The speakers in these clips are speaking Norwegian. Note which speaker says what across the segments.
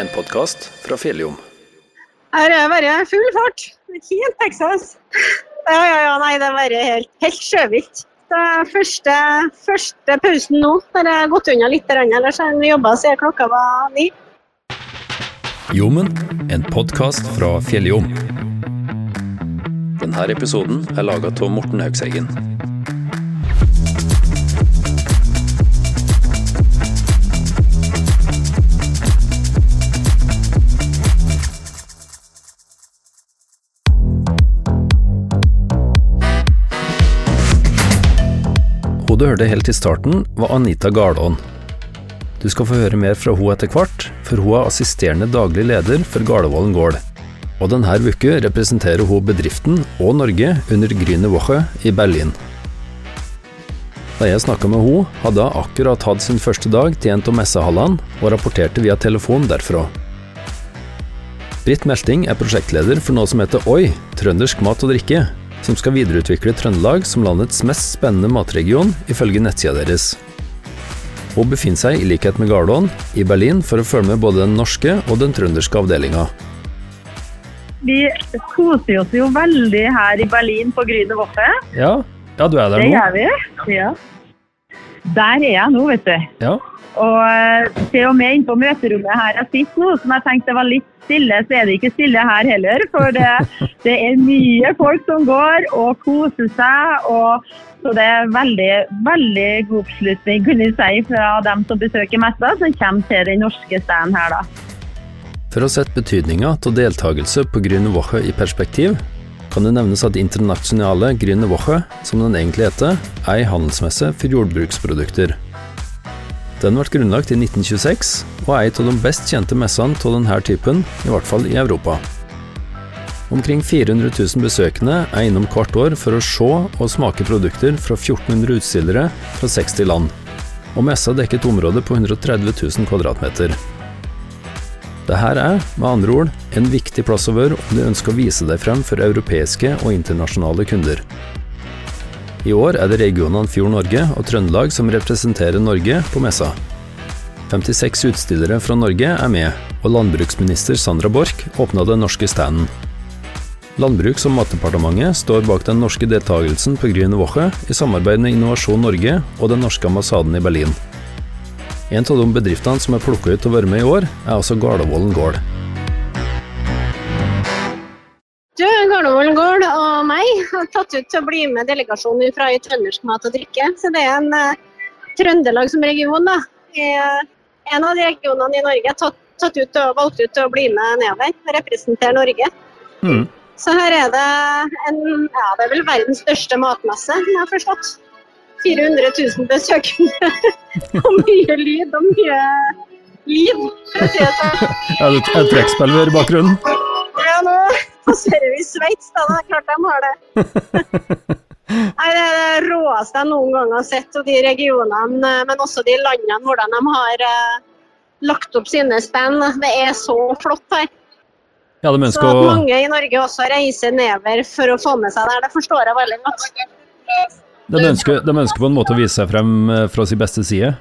Speaker 1: en podkast fra Fjelljom.
Speaker 2: Her er bare full fart. Helt Texas. Ja, ja, ja, nei, det er bare helt, helt sjøvilt. Det er første, første pausen nå. Der har jeg gått unna litt, ellers har jeg jobba siden klokka var ni.
Speaker 1: Jommen, en podkast fra Fjelljom. Denne episoden er laga av Morten Haugseggen. Du hørte helt i starten, var Anita Garlån. Du skal få høre mer fra hun etter hvert, for hun er assisterende daglig leder for Gardevollen gård. Og denne uka representerer hun bedriften og Norge under Grüne Woche i Berlin. Da jeg snakka med henne, hadde hun akkurat hatt sin første dag til en av messehallene, og rapporterte via telefon derfra. Britt Melting er prosjektleder for noe som heter OI, trøndersk mat og drikke, som skal videreutvikle Trøndelag som landets mest spennende matregion, ifølge nettsida deres. Hun befinner seg, i likhet med Garlån, i Berlin for å følge med både den norske og den trønderske avdelinga.
Speaker 3: Vi koser oss jo veldig her i Berlin på Grüne Woffe.
Speaker 1: Ja, ja, du er der
Speaker 3: Det
Speaker 1: nå?
Speaker 3: gjør vi. Ja. Der er jeg nå, vet du.
Speaker 1: Ja.
Speaker 3: Og til og med inne på møterommet her jeg sitter nå, som jeg tenkte var litt stille, så er det ikke stille her heller. For det, det er mye folk som går og koser seg. og så det er veldig, veldig god oppslutning kunne jeg si, fra dem som besøker messa, som kommer til den norske standen her. da.
Speaker 1: For å sette betydninga av deltakelse på Grüne Woche i perspektiv, kan det nevnes at internasjonale Grüne Woche, som den egentlig heter, er ei handelsmesse for jordbruksprodukter. Den ble grunnlagt i 1926, og er en av de best kjente messene av denne typen, i hvert fall i Europa. Omkring 400 000 besøkende er innom hvert år for å se og smake produkter fra 1400 utstillere fra 60 land, og messa dekker et område på 130 000 kvadratmeter. Dette er, med andre ord, en viktig plass å være om du ønsker å vise deg frem for europeiske og internasjonale kunder. I år er det regionene Fjord Norge og Trøndelag som representerer Norge på messa. 56 utstillere fra Norge er med, og landbruksminister Sandra Borch åpna den norske standen. Landbruks- og matdepartementet står bak den norske deltakelsen på Grüne Woche i samarbeid med Innovasjon Norge og den norske ambassaden i Berlin. En av de bedriftene som er plukka ut til å være med i år, er altså Garlevollen gård.
Speaker 2: Tatt ut til å bli med delegasjonen fra i Trøndersk mat og drikke. Så det er en eh, Trøndelag som region, da. Er en av de regionene i Norge tatt, tatt ut og valgt ut til å bli med nedover og representere Norge.
Speaker 1: Mm.
Speaker 2: Så her er det en, ja, det er vel verdens største matmesse, jeg har forstått. 400 000 besøkende. og mye lyd og mye liv. for å si det sånn.
Speaker 1: Er det et trekkspill i bakgrunnen?
Speaker 2: Passerer vi Sveits, da. Det er klart de har det. Nei, Det er det råeste jeg noen gang har sett, og de regionene, eh, men også de landene, hvordan de har eh, lagt opp sine spenn. Det er så flott her.
Speaker 1: Ja,
Speaker 2: Så at
Speaker 1: å
Speaker 2: mange i Norge også reiser nedover for å få med seg det her, det forstår jeg veldig godt.
Speaker 1: de ønsker, de ønsker på en måte å vise seg frem eh, fra sin beste side.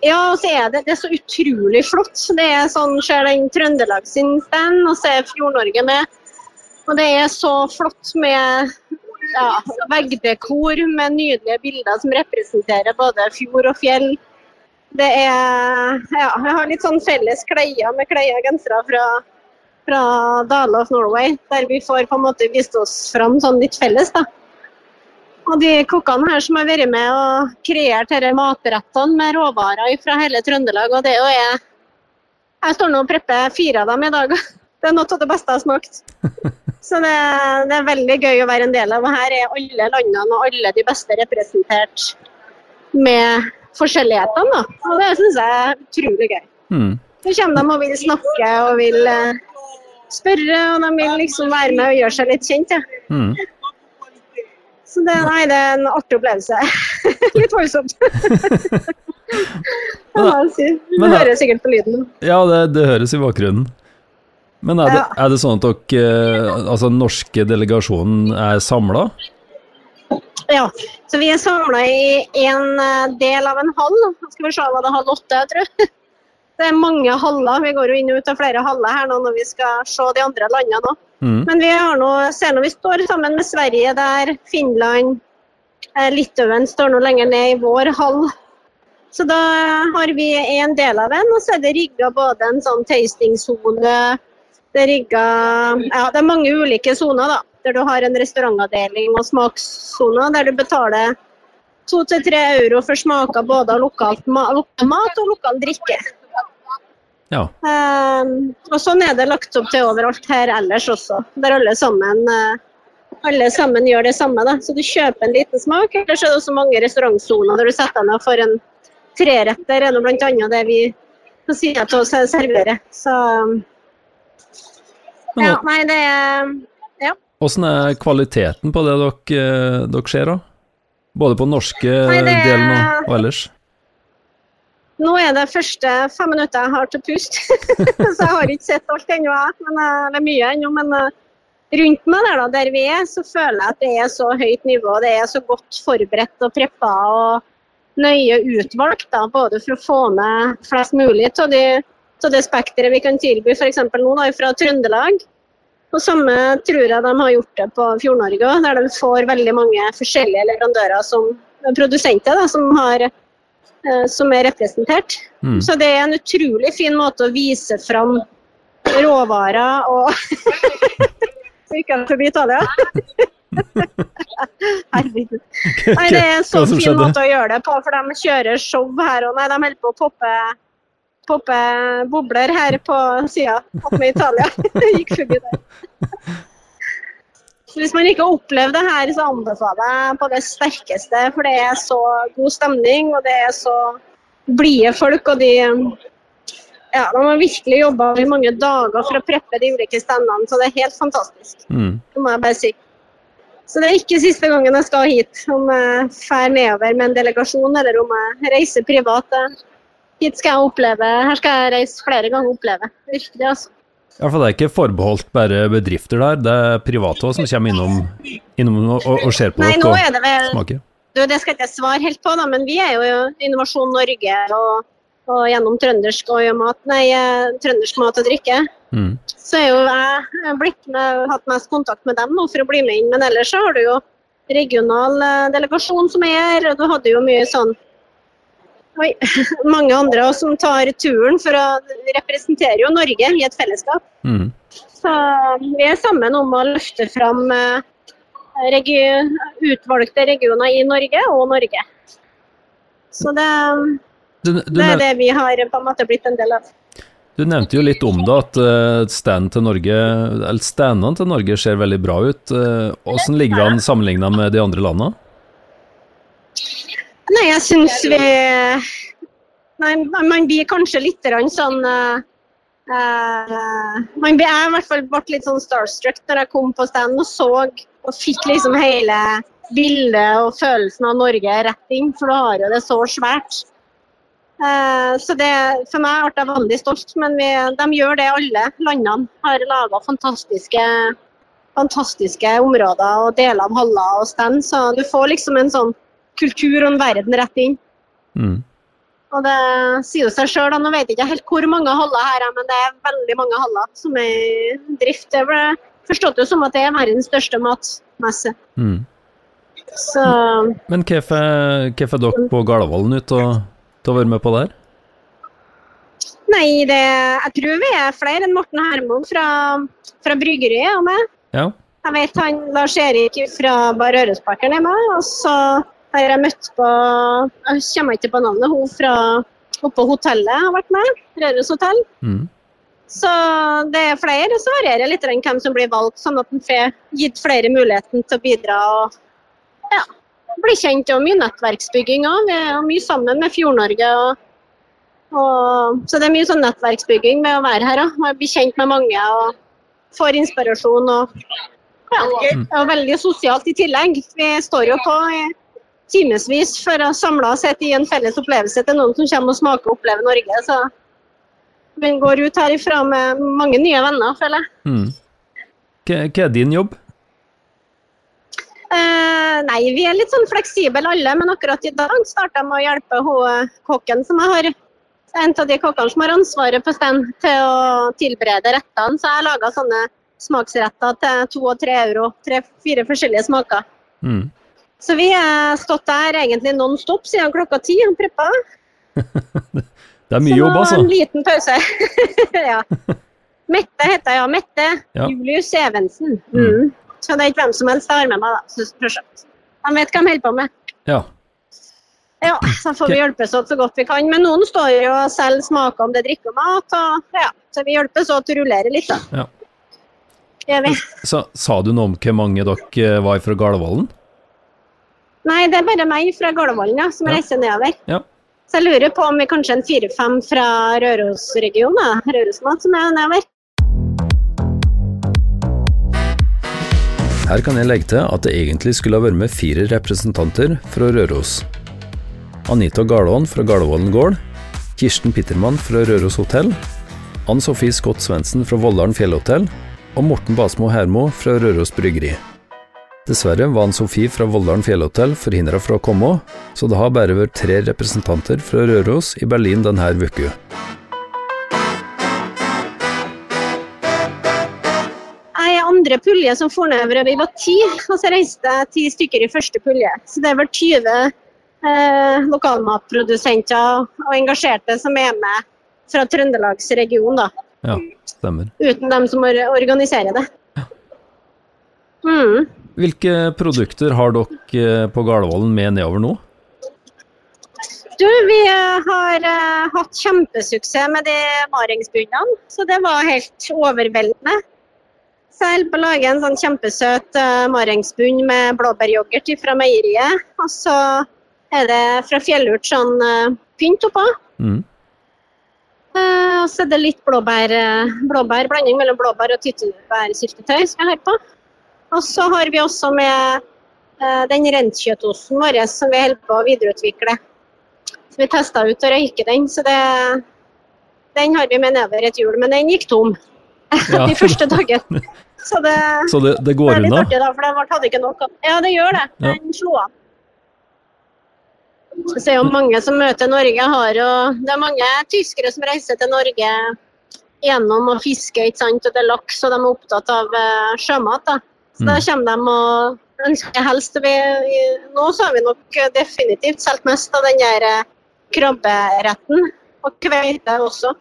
Speaker 2: Ja, og så er det, det er så utrolig flott. Det er sånn, Ser den Trøndelag sin stand, og så er Fjord-Norge med. Og det er så flott med ja, veggdekor med nydelige bilder som representerer både fjord og fjell. Det er Ja, jeg har litt sånn felles klær med klær og gensere fra, fra Dale of Norway, der vi får på en måte vist oss fram sånn litt felles, da. Og de kokkene her som har vært med og kreert disse matrettene med råvarer fra hele Trøndelag, og det er jo jeg Jeg står nå og prepper fire av dem i dag. Det er noe av det beste jeg har smakt. Så det, det er veldig gøy å være en del av. Og her er alle landene og alle de beste representert med forskjellighetene. Da. Og det syns jeg er utrolig gøy.
Speaker 1: Mm.
Speaker 2: Så kommer de og vil snakke og vil eh, spørre, og de vil liksom være med og gjøre seg litt kjent. Ja.
Speaker 1: Mm.
Speaker 2: Så det, nei, det er en artig opplevelse. Litt voldsomt. Si. Du hører sikkert på lyden.
Speaker 1: Ja, det, det høres i bakgrunnen. Men er det,
Speaker 2: Ja.
Speaker 1: er det sånn at dere, eh, altså den norske delegasjonen er samla?
Speaker 2: Ja, så vi er samla i en eh, del av en hall. Skal vi se, var det halv åtte, jeg tror. Det er mange haller. Vi går jo inn og ut av flere haller her nå når vi skal se de andre landene òg.
Speaker 1: Mm.
Speaker 2: Men vi har nå, ser nå vi står sammen med Sverige der, Finland, eh, Litauen står nå lenger ned i vår hall. Så da har vi en del av den, og så er det rigga både en sånn tastingsone Det er rigga Ja, det er mange ulike soner, da. Der du har en restaurantavdeling og smakssoner der du betaler to til tre euro for smaker både av lokalt lokal mat og lokal drikke.
Speaker 1: Ja.
Speaker 2: Eh, og sånn er det lagt opp til overalt her ellers også, der alle sammen, eh, alle sammen gjør det samme. Da. Så du kjøper en liten smak, eller så er det også mange restaurantsoner der du setter deg ned for en treretter, er nå bl.a. det vi på si av oss serverer. Så
Speaker 1: Men
Speaker 2: ja, nei, det er ja.
Speaker 1: Åssen er kvaliteten på det dere, eh, dere ser, da? Både på norske
Speaker 2: Nei, er-
Speaker 1: delen og, og ellers?
Speaker 2: Nå er det første fem minutter jeg har til pust, så jeg har ikke sett alt ennå. Men, eller er mye ennå. Men eh, rundt meg der, da, der vi er, så føler jeg at det er så høyt nivå. Det er så godt forberedt og preppa og nøye utvalgt. Da, både for å få med flest mulig av de, det spekteret vi kan tilby f.eks. nå da, fra Trøndelag. Og samme tror jeg de har gjort det på Fjord-Norge òg, der de får veldig mange forskjellige leverandører som produsenter da, som har eh, som er representert.
Speaker 1: Mm.
Speaker 2: Så det er en utrolig fin måte å vise fram råvarer og jeg forbi Italia. Herregud. Nei, det er en så fin
Speaker 1: skjedde?
Speaker 2: måte å gjøre det på, for de kjører show her og nei, de holder på å poppe, poppe bobler her på sida oppe i Italia. gikk forbi der. Så Hvis man ikke har opplevd det her, så anbefaler jeg på det sterkeste. For det er så god stemning, og det er så blide folk. Og de, ja, de har virkelig jobba i mange dager for å preppe de ulike standene, så det er helt fantastisk.
Speaker 1: Mm.
Speaker 2: Det må jeg bare si. Så det er ikke siste gangen jeg skal hit, om jeg drar nedover med en delegasjon eller om jeg reiser privat. Hit skal jeg oppleve, her skal jeg reise flere ganger og oppleve. Virkelig, altså.
Speaker 1: Ja, for det er ikke forbeholdt bare bedrifter der, det er private også som kommer innom, innom og, og ser på
Speaker 2: Nei,
Speaker 1: dere og
Speaker 2: det vel
Speaker 1: smaker.
Speaker 2: Du, det skal ikke jeg svare helt på, da, men vi er jo Innovasjon Norge og, og gjennom trøndersk og mat, nei, eh, trøndersk mat og drikke.
Speaker 1: Mm.
Speaker 2: Så er jo jeg jeg blitt med, hatt mest kontakt med dem nå for å bli med inn. Men ellers så har du jo regional eh, delegasjon som er her, og du hadde jo mye sånn Oi, mange andre også som tar turen for å representere jo Norge i et fellesskap.
Speaker 1: Mm.
Speaker 2: Så vi er sammen om å løfte fram eh, regi utvalgte regioner i Norge og Norge. Så det,
Speaker 1: Du, du,
Speaker 2: det er det vi har på en måte blitt en del av.
Speaker 1: du nevnte jo litt om det, at uh, stand til Norge, standene til Norge ser veldig bra ut. Uh, Hvordan ligger det an sammenligna med de andre landene?
Speaker 2: Nei, jeg syns vi Nei, man blir kanskje litt sånn uh, man Jeg i hvert fall ble litt sånn starstruck når jeg kom på stand og så og fikk liksom hele bildet og følelsen av Norge rett inn, for du har jo det så svært. Uh, så det, For meg ble jeg veldig stolt, men vi, de gjør det alle landene. Har laga fantastiske, fantastiske områder og deler av haller og stand, så du får liksom en sånn kultur og en verden rett inn.
Speaker 1: Mm.
Speaker 2: Og det sier jo seg sjøl, nå vet jeg ikke helt hvor mange haller her er, men det er veldig mange haller som er i drift. Det ble forstått jo som at det er verdens største matmesse.
Speaker 1: Mm.
Speaker 2: Så
Speaker 1: Men hvorfor er dere på Gardervollen ut og, å være med på der?
Speaker 2: nei, det, jeg tror vi er flere enn Morten Hermoen fra, fra bryggeriet og meg.
Speaker 1: Ja.
Speaker 2: Jeg vet han Lars Erik fra Bar Ørresparken er med, og så har jeg møtt på Jeg kommer ikke på navnet, hun fra oppe på hotellet har vært med. Røros hotell.
Speaker 1: Mm.
Speaker 2: Så det er flere, så varierer litt hvem som blir valgt, sånn at en får gitt flere muligheten til å bidra og ja, bli kjent. Og mye nettverksbygging òg. Vi er mye sammen med Fjord-Norge. Og, og, så det er mye sånn nettverksbygging med å være her Og Bli kjent med mange og får inspirasjon. og ja, og veldig sosialt i tillegg. Vi står jo på timevis for å samle oss i en felles opplevelse til noen som kommer og smaker og opplever Norge. Så vi går ut herifra med mange nye venner, føler jeg.
Speaker 1: Mm. Hva, er din jobb?
Speaker 2: Eh, nei, vi er litt sånn fleksible alle, men akkurat i dag starta jeg med å hjelpe hun, kokken som jeg har en av de kokkene som har ansvaret på stand til å tilberede rettene. Så jeg laga sånne smaksretter til to og tre euro. Tre-fire forskjellige smaker.
Speaker 1: Mm.
Speaker 2: Så vi har stått der egentlig non stop siden klokka ti og preppa.
Speaker 1: Det er mye jobb,
Speaker 2: Så
Speaker 1: altså.
Speaker 2: Så en liten pause. ja. Mette heter jeg, ja. Mette
Speaker 1: Ja.
Speaker 2: Julius Evensen.
Speaker 1: Mm.
Speaker 2: Mm. Så det er ikke hvem som helst jeg har med meg, da. Prosjekt. De vet hva de holder på med.
Speaker 1: Ja.
Speaker 2: Ja, så får vi hjelpes åt så godt vi kan. Men noen står jo og selger smaker om det drikker og mat, og ja. Så vi hjelpes åt å rullere litt, da.
Speaker 1: Ja.
Speaker 2: Gjør vi.
Speaker 1: Så, sa du noe om hvor mange dere var fra Galevollen?
Speaker 2: Nei, det er bare meg fra Gardervollen ja, som
Speaker 1: Ja.
Speaker 2: reiser nedover.
Speaker 1: Ja.
Speaker 2: Så jeg lurer på om vi kanskje en fire-fem fra Rørosregionen. Rørosmat som er nedover.
Speaker 1: Her kan jeg legge til at det egentlig skulle ha vært med fire representanter fra Røros. Anita Garlån fra Garlevollen gård, Kirsten Pittermann fra Røros hotell, Ann Sofie Scott Svendsen fra Volldalen fjellhotell og Morten Basmo Hermo fra Røros bryggeri. Dessverre var han Sofie fra Volldalen fjellhotell forhindra fra å komme, så det har bare vært tre representanter fra Røros i Berlin denne uka.
Speaker 2: Andre pulje som for vi var ti. Og så reiste jeg ti stykker i første pulje. Så det er vel 20 eh, lokalmatprodusenter og engasjerte som er med fra Trøndelagsregionen, da.
Speaker 1: Ja, stemmer.
Speaker 2: Uten dem som or- organiserer det. Ja. Mm.
Speaker 1: Hvilke produkter har dere på Garlevollen med nedover nå?
Speaker 2: Du, vi eh, har uh, hatt kjempesuksess med de maringsbunnene, så det var helt overveldende. Så jeg holder på å lage en sånn kjempesøt uh, maringsbunn med blåbæryoghurt fra meieriet. Og så er det fra fjellurt sånn uh, pynt oppå.
Speaker 1: Mm.
Speaker 2: Eh, og så er det litt blåbær, eh, blåbær, blanding mellom blåbær og tyttebærsyltetøy som jeg har på. Og så har vi også med eh, den rentkjøttosten vår som vi holder på å videreutvikle. Så vi testa ut å røyke den, så det, den har vi med nedover et hjul. Men den gikk tom
Speaker 1: Ja.
Speaker 2: de første dagene. Så det,
Speaker 1: Så det, det går unna?
Speaker 2: for den hadde ikke noe. Ja, det gjør det.
Speaker 1: Ja.
Speaker 2: Den slo av. Så det er jo mange som møter Norge. Har, og det er mange tyskere som reiser til Norge gjennom å fiske, ikke sant? og det er laks, og de er opptatt av eh, sjømat. da. Så da
Speaker 1: Mm.
Speaker 2: kommer de og ønsker helst vi, Nå så har vi nok definitivt solgt mest av den der eh, krabberetten, og kveite også.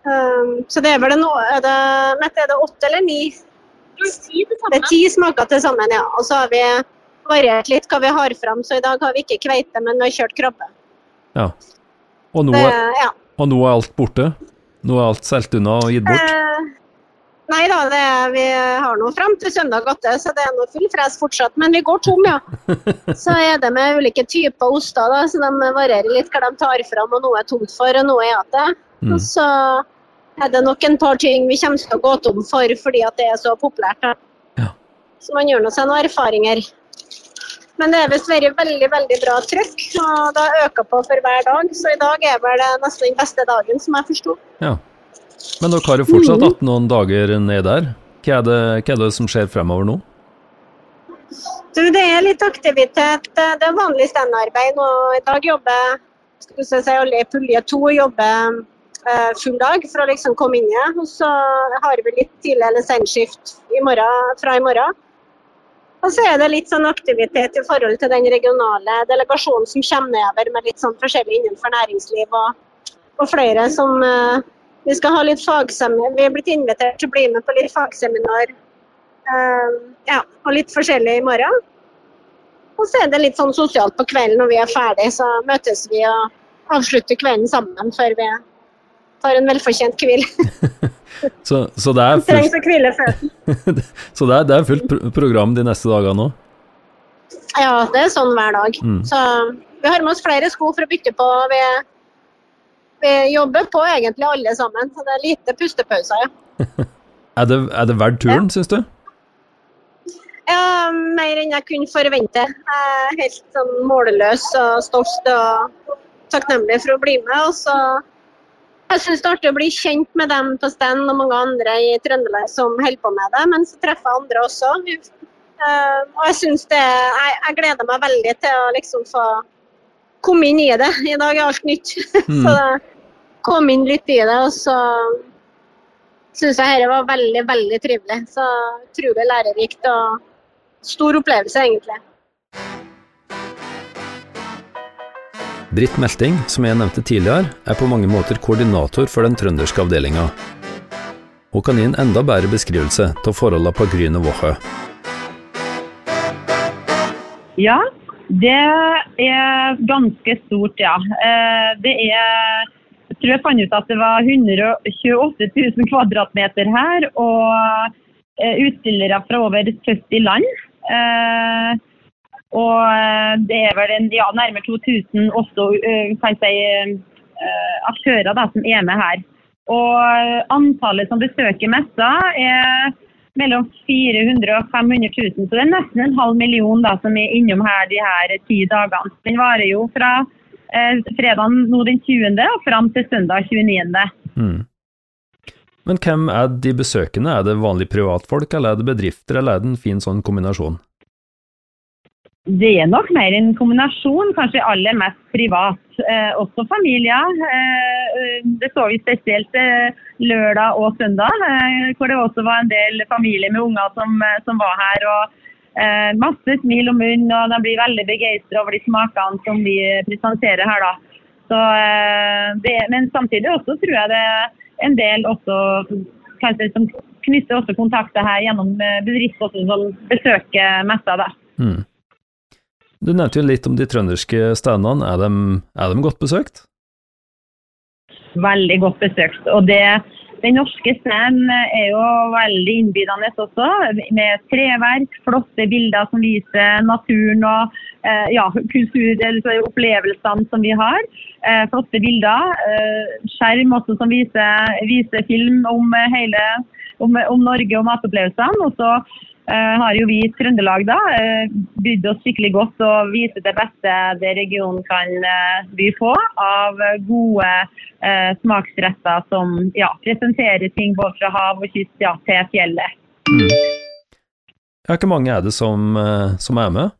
Speaker 2: Um, så det er vel en, er det, Mette, er det åtte eller ni? Det er ti smaker til sammen, ja. Og så har vi variert litt hva vi har fram, så i dag har vi ikke kveite, men vi har kjørt krabbe.
Speaker 1: Ja. Og nå,
Speaker 2: Det,
Speaker 1: er,
Speaker 2: ja.
Speaker 1: og nå er alt borte? Nå er alt solgt unna og gitt bort?
Speaker 2: Eh, nei da, det er, vi har nå fram til søndag åtte, så det er noe full fres fortsatt. Men vi går tom, ja. Så er det med ulike typer oster, da, så de varierer litt hva de tar fram, og noe er tomt for, og noe er igjen.
Speaker 1: Mm.
Speaker 2: Og så er det nok en par ting vi kommer til å gå tom for fordi at det er så populært. da.
Speaker 1: Ja.
Speaker 2: Så man gjør nå seg noen erfaringer. Men det er visst vært veldig veldig bra trykk, og det har økt på for hver dag. Så i dag er vel det nesten den beste dagen, som jeg forsto.
Speaker 1: Ja. Men dere har jo fortsatt
Speaker 2: Mm.
Speaker 1: hatt noen dager ned der. Hva er, det, hva er det som skjer fremover nå?
Speaker 2: Du, det er litt aktivitet. Det er vanlig standarbeid nå. I dag jobber skal si, alle i pulje to jobber eh, full dag for å liksom komme inn igjen. Og så har vi litt tidlig eller senskift i morgen, fra i morgen. Og så er det litt sånn aktivitet i forhold til den regionale delegasjonen som kommer nedover med litt sånn forskjellig innenfor næringsliv og, og flere som eh, Vi skal ha litt fagseminar. Vi er blitt invitert til å bli med på litt fagseminar eh, ja, og litt forskjellig i morgen. Og så er det litt sånn sosialt på kvelden når vi er ferdig, så møtes vi og avslutter kvelden sammen før vi tar en velfortjent hvil.
Speaker 1: Så, så det er fullt,
Speaker 2: å hvile før.
Speaker 1: så det er, det er fullt pro- program de neste dagene òg?
Speaker 2: Ja, det er sånn hver dag.
Speaker 1: Mm.
Speaker 2: Så vi har med oss flere sko for å bytte på. Vi, vi jobber på egentlig alle sammen, så det er lite pustepauser, ja.
Speaker 1: Er det, er det verdt turen, syns du?
Speaker 2: Ja, mer enn jeg kunne forvente. Jeg er helt sånn målløs og stolt og takknemlig for å bli med. Og så jeg syns det er artig å bli kjent med dem på stand og mange andre i Trøndelag som holder på med det, men så treffer jeg andre også. Eh, og jeg det jeg, jeg gleder meg veldig til å liksom få kom inn i det. I dag er alt nytt.
Speaker 1: Mm.
Speaker 2: så kom inn litt i det, og så syns jeg dette var veldig, veldig trivelig. Så utrolig lærerikt og stor opplevelse, egentlig.
Speaker 1: Britt Melting, som jeg nevnte tidligere, er på mange måter koordinator for den trønderske avdelinga. Hun kan gi en enda bedre beskrivelse av forholdene på Grüne Woche.
Speaker 3: Ja, det er ganske stort, ja. Eh, Det er Jeg tror jeg fant ut at det var 128 000 kvadratmeter her, og eh, utstillere fra over 70 land. Eh, Og det er vel en, ja, nærmere 2000 også kan jeg si, aktører da, som er med her. Og antallet som besøker messa er mellom 400 og 500 000, så det er nesten en halv million da, som er innom her de her ti dagene. Den varer jo fra eh, fredag nå den 20. og fram til søndag 29.
Speaker 1: Mm. Men hvem er de besøkende? Er det vanlige privatfolk, eller er det bedrifter, eller er det en fin sånn kombinasjon?
Speaker 3: Det er nok mer en kombinasjon, kanskje aller mest privat. Eh, også familier. Eh, det så vi spesielt eh, lørdag og søndag, eh, hvor det også var en del familier med unger som, eh, som var her. og eh, Masse smil om munnen, og de blir veldig begeistra over de smakene som vi presenterer her. da. Så, eh, det, men samtidig også tror jeg det er en del også, kanskje, som knytter også kontakter her gjennom eh, bedrifter som besøker messa. da.
Speaker 1: Mm. Du nevnte jo litt om de trønderske standene. Er de, er de godt besøkt?
Speaker 3: veldig godt besøkt. Og det, den norske scenen er jo veldig innbydende også, med treverk, flotte bilder som viser naturen og eh, ja, kultur, opplevelsene som vi har. Eh, flotte bilder. Eh, skjerm også som viser, viser film om hele om, om Norge og matopplevelsene. Og så har jo vi i Trøndelag da eh, bydd oss skikkelig godt og viser det beste det regionen kan eh, by på av gode eh, smaksretter som ja, presenterer ting både fra hav og kyst ja, til fjellet.
Speaker 1: Mm. Ja, hvor mange er det som, eh, som er med?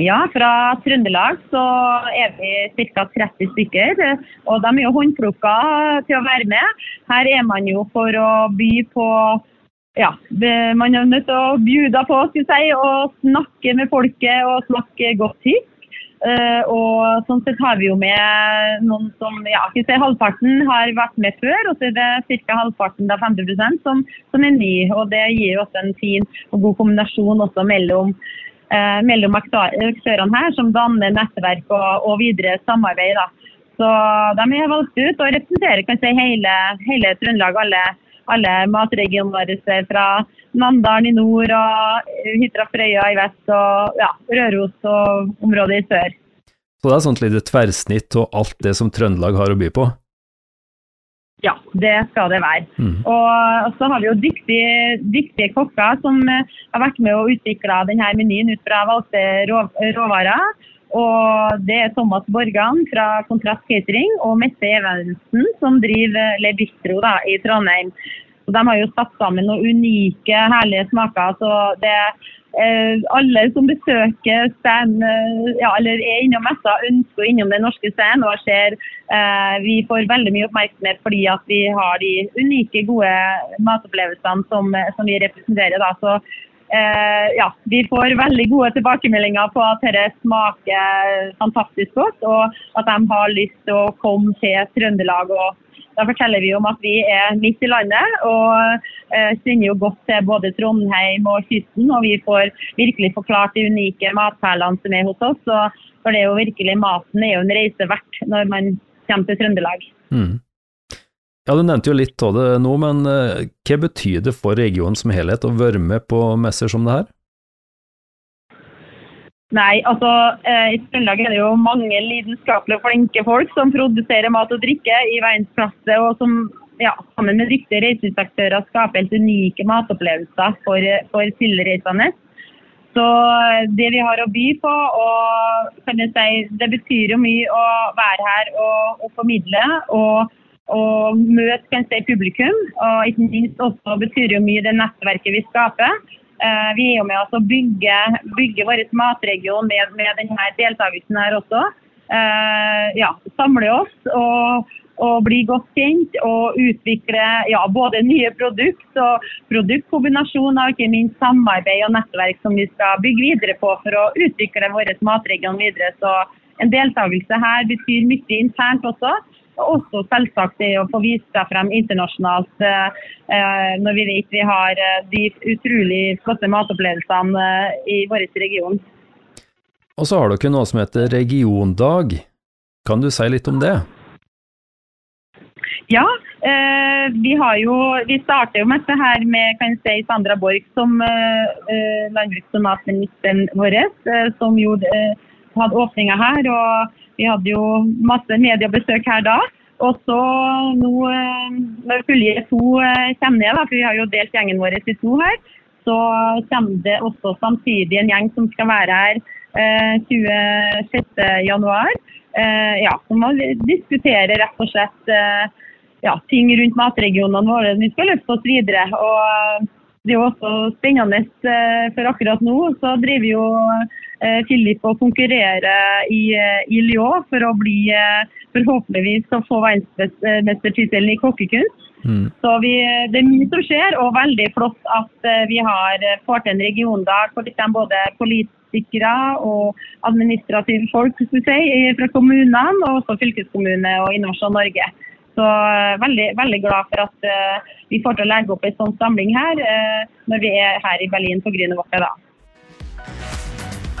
Speaker 3: Ja, fra Trøndelag så er vi ca. 30 stykker. Og de er jo håndplukka til å være med. Her er man jo for å by på ja, man er nødt til å bjuda på skal jeg si, og snakke med folket og snakke godt tysk. Eh, og sånn sett har vi jo med noen som ja, skal si, halvparten har vært med før, og så er det ca. halvparten, da 50% som, som er ny. Og det gir jo også en fin og god kombinasjon også mellom eh, mellom aktørene her, som danner nettverk og, og videre samarbeid. Da. Så de er valgt ut og representerer kan si, hele, hele Trøndelag, alle, alle matregionene fra Namdalen i nord og Hitra Frøya i vest og ja, Røros og området i sør.
Speaker 1: Så det er sånt lite tverrsnitt og alt det som Trøndelag har å by på?
Speaker 3: Ja, det skal det være.
Speaker 1: Mm.
Speaker 3: Og så har vi jo dyktige, dyktige kokker som eh, har vært med og utvikla denne menyen ut fra valgte råvarer. Og det er Thomas Borgan fra Kontrast Catering og Mette Evensen som driver Le Bistro da, i Trondheim. Og de har jo satt sammen noen unike, herlige smaker. så det eh, Alle som besøker stand, eh, ja, eller er innom messa, ønsker innom den norske scenen. Og ser eh, vi får veldig mye oppmerksomhet fordi at vi har de unike, gode matopplevelsene som, som vi representerer. Da. Så eh, ja, vi får veldig gode tilbakemeldinger på at dette smaker fantastisk godt, og at de har lyst til å komme til Trøndelag. og da forteller vi om at vi er midt i landet og eh, kjenner jo godt til både Trondheim og kysten. Og vi får virkelig forklart de unike matperlene som er hos oss. for det er jo virkelig maten er jo en reise verdt når man kommer til Trøndelag.
Speaker 1: Mm. Ja, Du nevnte jo litt av det nå, men eh, hva betyr det for regionen som helhet å være med på messer som det her?
Speaker 3: Nei, altså eh, i Trøndelag er det jo mange lidenskapelige og flinke folk som produserer mat og drikke i verdensklasse, og som ja, sammen med dyktige reiselivsaktører skaper helt unike matopplevelser for, for tilreisende. Så eh, det vi har å by på, og kan jeg si, det betyr jo mye å være her og, og formidle. og og møte kan publikum. Og ikke minst også betyr jo mye det nettverket vi skaper. Vi er jo med å bygge, bygge vår matregion med, med denne deltakelsen her også. Ja, samle oss og og bli godt kjent og utvikle ja, både nye produkt og produktkombinasjoner, ikke minst samarbeid og nettverk som vi skal bygge videre på for å utvikle vår matregion videre. Så en deltakelse her betyr mye internt også. Og også selvsagt det å få vist seg frem internasjonalt eh, når vi vet vi har eh, de utrolig flotte matopplevelsene eh, i vår region.
Speaker 1: Og så har dere noe som heter regiondag. Kan du si litt om det?
Speaker 3: Ja, eh, vi har jo Vi starter jo med dette her med kan jeg si, Sandra Borch som eh, eh landbruks- og matministeren vår, eh, som jo eh, hadde åpninga her. og Vi hadde jo masse mediebesøk her da. Og så nå eh, når Fulje to kommer ned, da, for vi har jo delt gjengen vår i to her, så kommer det også samtidig en gjeng som skal være her 26.1. Eh, ja, som må diskutere rett og slett ja, ting rundt matregionene våre. Vi skal løfte oss videre. og eh, det er jo også spennende, eh, for akkurat nå så driver jo Filip eh, og konkurrerer i, i Lyon for å bli forhåpentligvis å få verdensmestertittelen i kokkekunst. Mm. Så vi, Det er mye som skjer, og veldig flott at vi har fått til en regiondag for både politikere og administrative folk si, fra kommunene, og også fylkeskommune og Innovasjon Norge. Så uh, veldig, veldig, glad for at uh, vi får til å legge opp en sånn samling her uh, når vi er her i Berlin på Grünerwoche.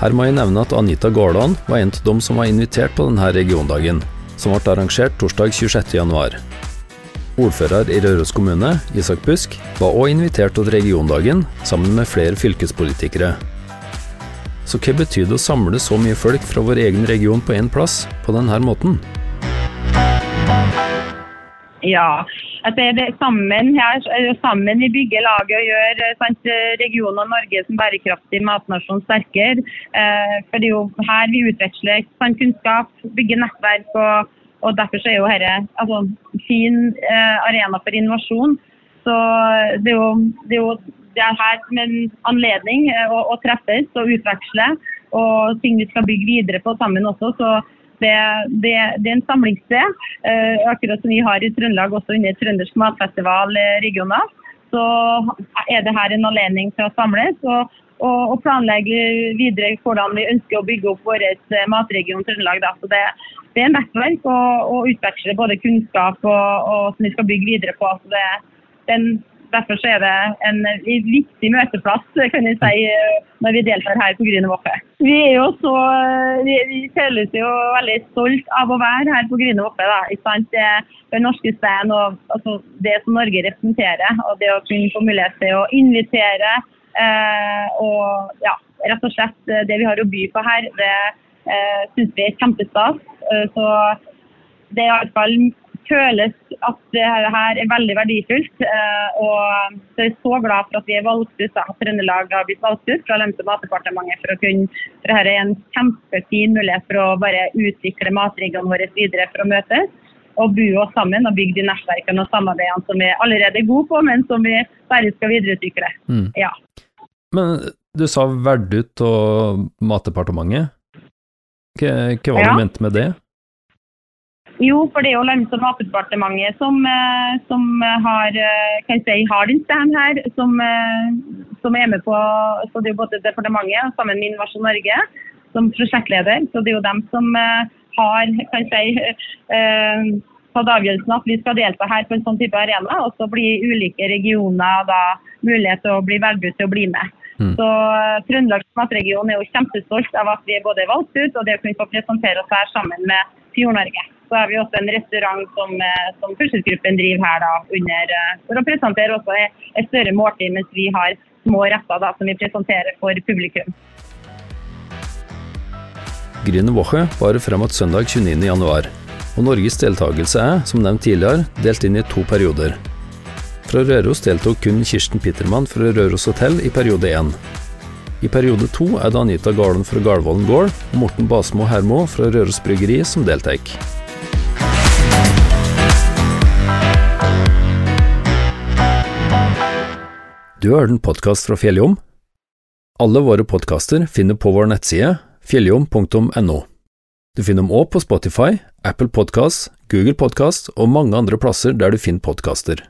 Speaker 1: Her må jeg nevne at Anita Gårdal var en av dem som var invitert på denne regiondagen, som ble arrangert torsdag 26.1. Ordfører i Røros kommune, Isak Busk, var òg invitert til regiondagen sammen med flere fylkespolitikere. Så hva betyr det å samle så mye folk fra vår egen region på én plass på denne måten?
Speaker 3: Ja. At det er sammen, her, sammen vi bygger laget og gjør eh, sant, regionen Norge som bærekraftig matnasjon sterkere. Eh, for det er jo her vi utveksler sant, kunnskap, bygger nettverk. og, og Derfor er jo dette altså, fin eh, arena for innovasjon. Så det er jo, det er jo det er her med en anledning eh, å, å treffes og utveksle, og ting vi skal bygge videre på sammen også. så det, det, det, er en samlingssted. Eh, akkurat som vi har i Trøndelag også under Trøndersk matfestival eh, regionalt. Så er det her en anledning til å samles og, og, og, planlegge videre hvordan vi ønsker å bygge opp vår eh, matregion Trøndelag. Så det, det er nettverk og, utveksle både kunnskap og, og, som vi skal bygge videre på. Så det, den, en Derfor er det en viktig møteplass kan jeg si, når vi deltar her på Grünerwoche. Vi er jo så, vi, vi føles jo veldig stolt av å være her på. Det, det norske stein og altså, det som Norge representerer. Og det å kunne få mulighet til å invitere eh, og ja, rett og slett det vi har å by på her, det eh, syns vi er kjempestas. Eh, så det er iallfall føles at det her er veldig verdifullt. Eh, og jeg er så glad for at vi er valgt ut, at Trøndelag har blitt valgt ut fra Lønns- og matdepartementet for å kunne for Dette er en kjempefin mulighet for å bare utvikle matriggene våre videre for å møtes. Og bo oss sammen og bygge de nettverkene og samarbeidene som vi allerede er gode på, men som vi bare skal videreutvikle. Mm. Ja.
Speaker 1: Men du sa valgt ut av Matdepartementet. Hva, hva var det ja. du mente med det?
Speaker 3: Jo, for det er jo Landbruks- og matdepartementet som, eh, som, har, kan jeg si, har den stand her, som, eh, som, er med på så Det er jo både departementet sammen med Innovasjon Norge som prosjektleder. Så det er jo dem som har kan jeg si, tatt avgjørelsen at vi skal delta her på en sånn type arena. Og så blir ulike regioner da mulighet til å bli ut til å bli med. Mm. Så Trøndelag matregion er jo kjempestolt av at vi er både valgt ut og det å kunne få presentere oss her sammen med Fjord-Norge. Så har vi også en restaurant som, eh, som Furselsgruppen driver her da, under, eh, for å presentere også et større måltid, mens vi har små retter da, som vi presenterer for publikum.
Speaker 1: Grüne Woche varer frem mot søndag 29.1, og Norges deltakelse er, som nevnt tidligere, delt inn i to perioder. Fra Røros deltok kun Kirsten Pittermann fra Røros hotell i periode én. I periode to er det Anita Garden fra Garvollen gård og Morten Basmo Hermo fra Røros Bryggeri som deltar. Du har hørt en podkast fra Fjelljom? Alle våre podkaster finner på vår nettside fjelljom.no. Du finner dem òg på Spotify, Apple Podkast, Google Podkast og mange andre plasser der du finner podkaster.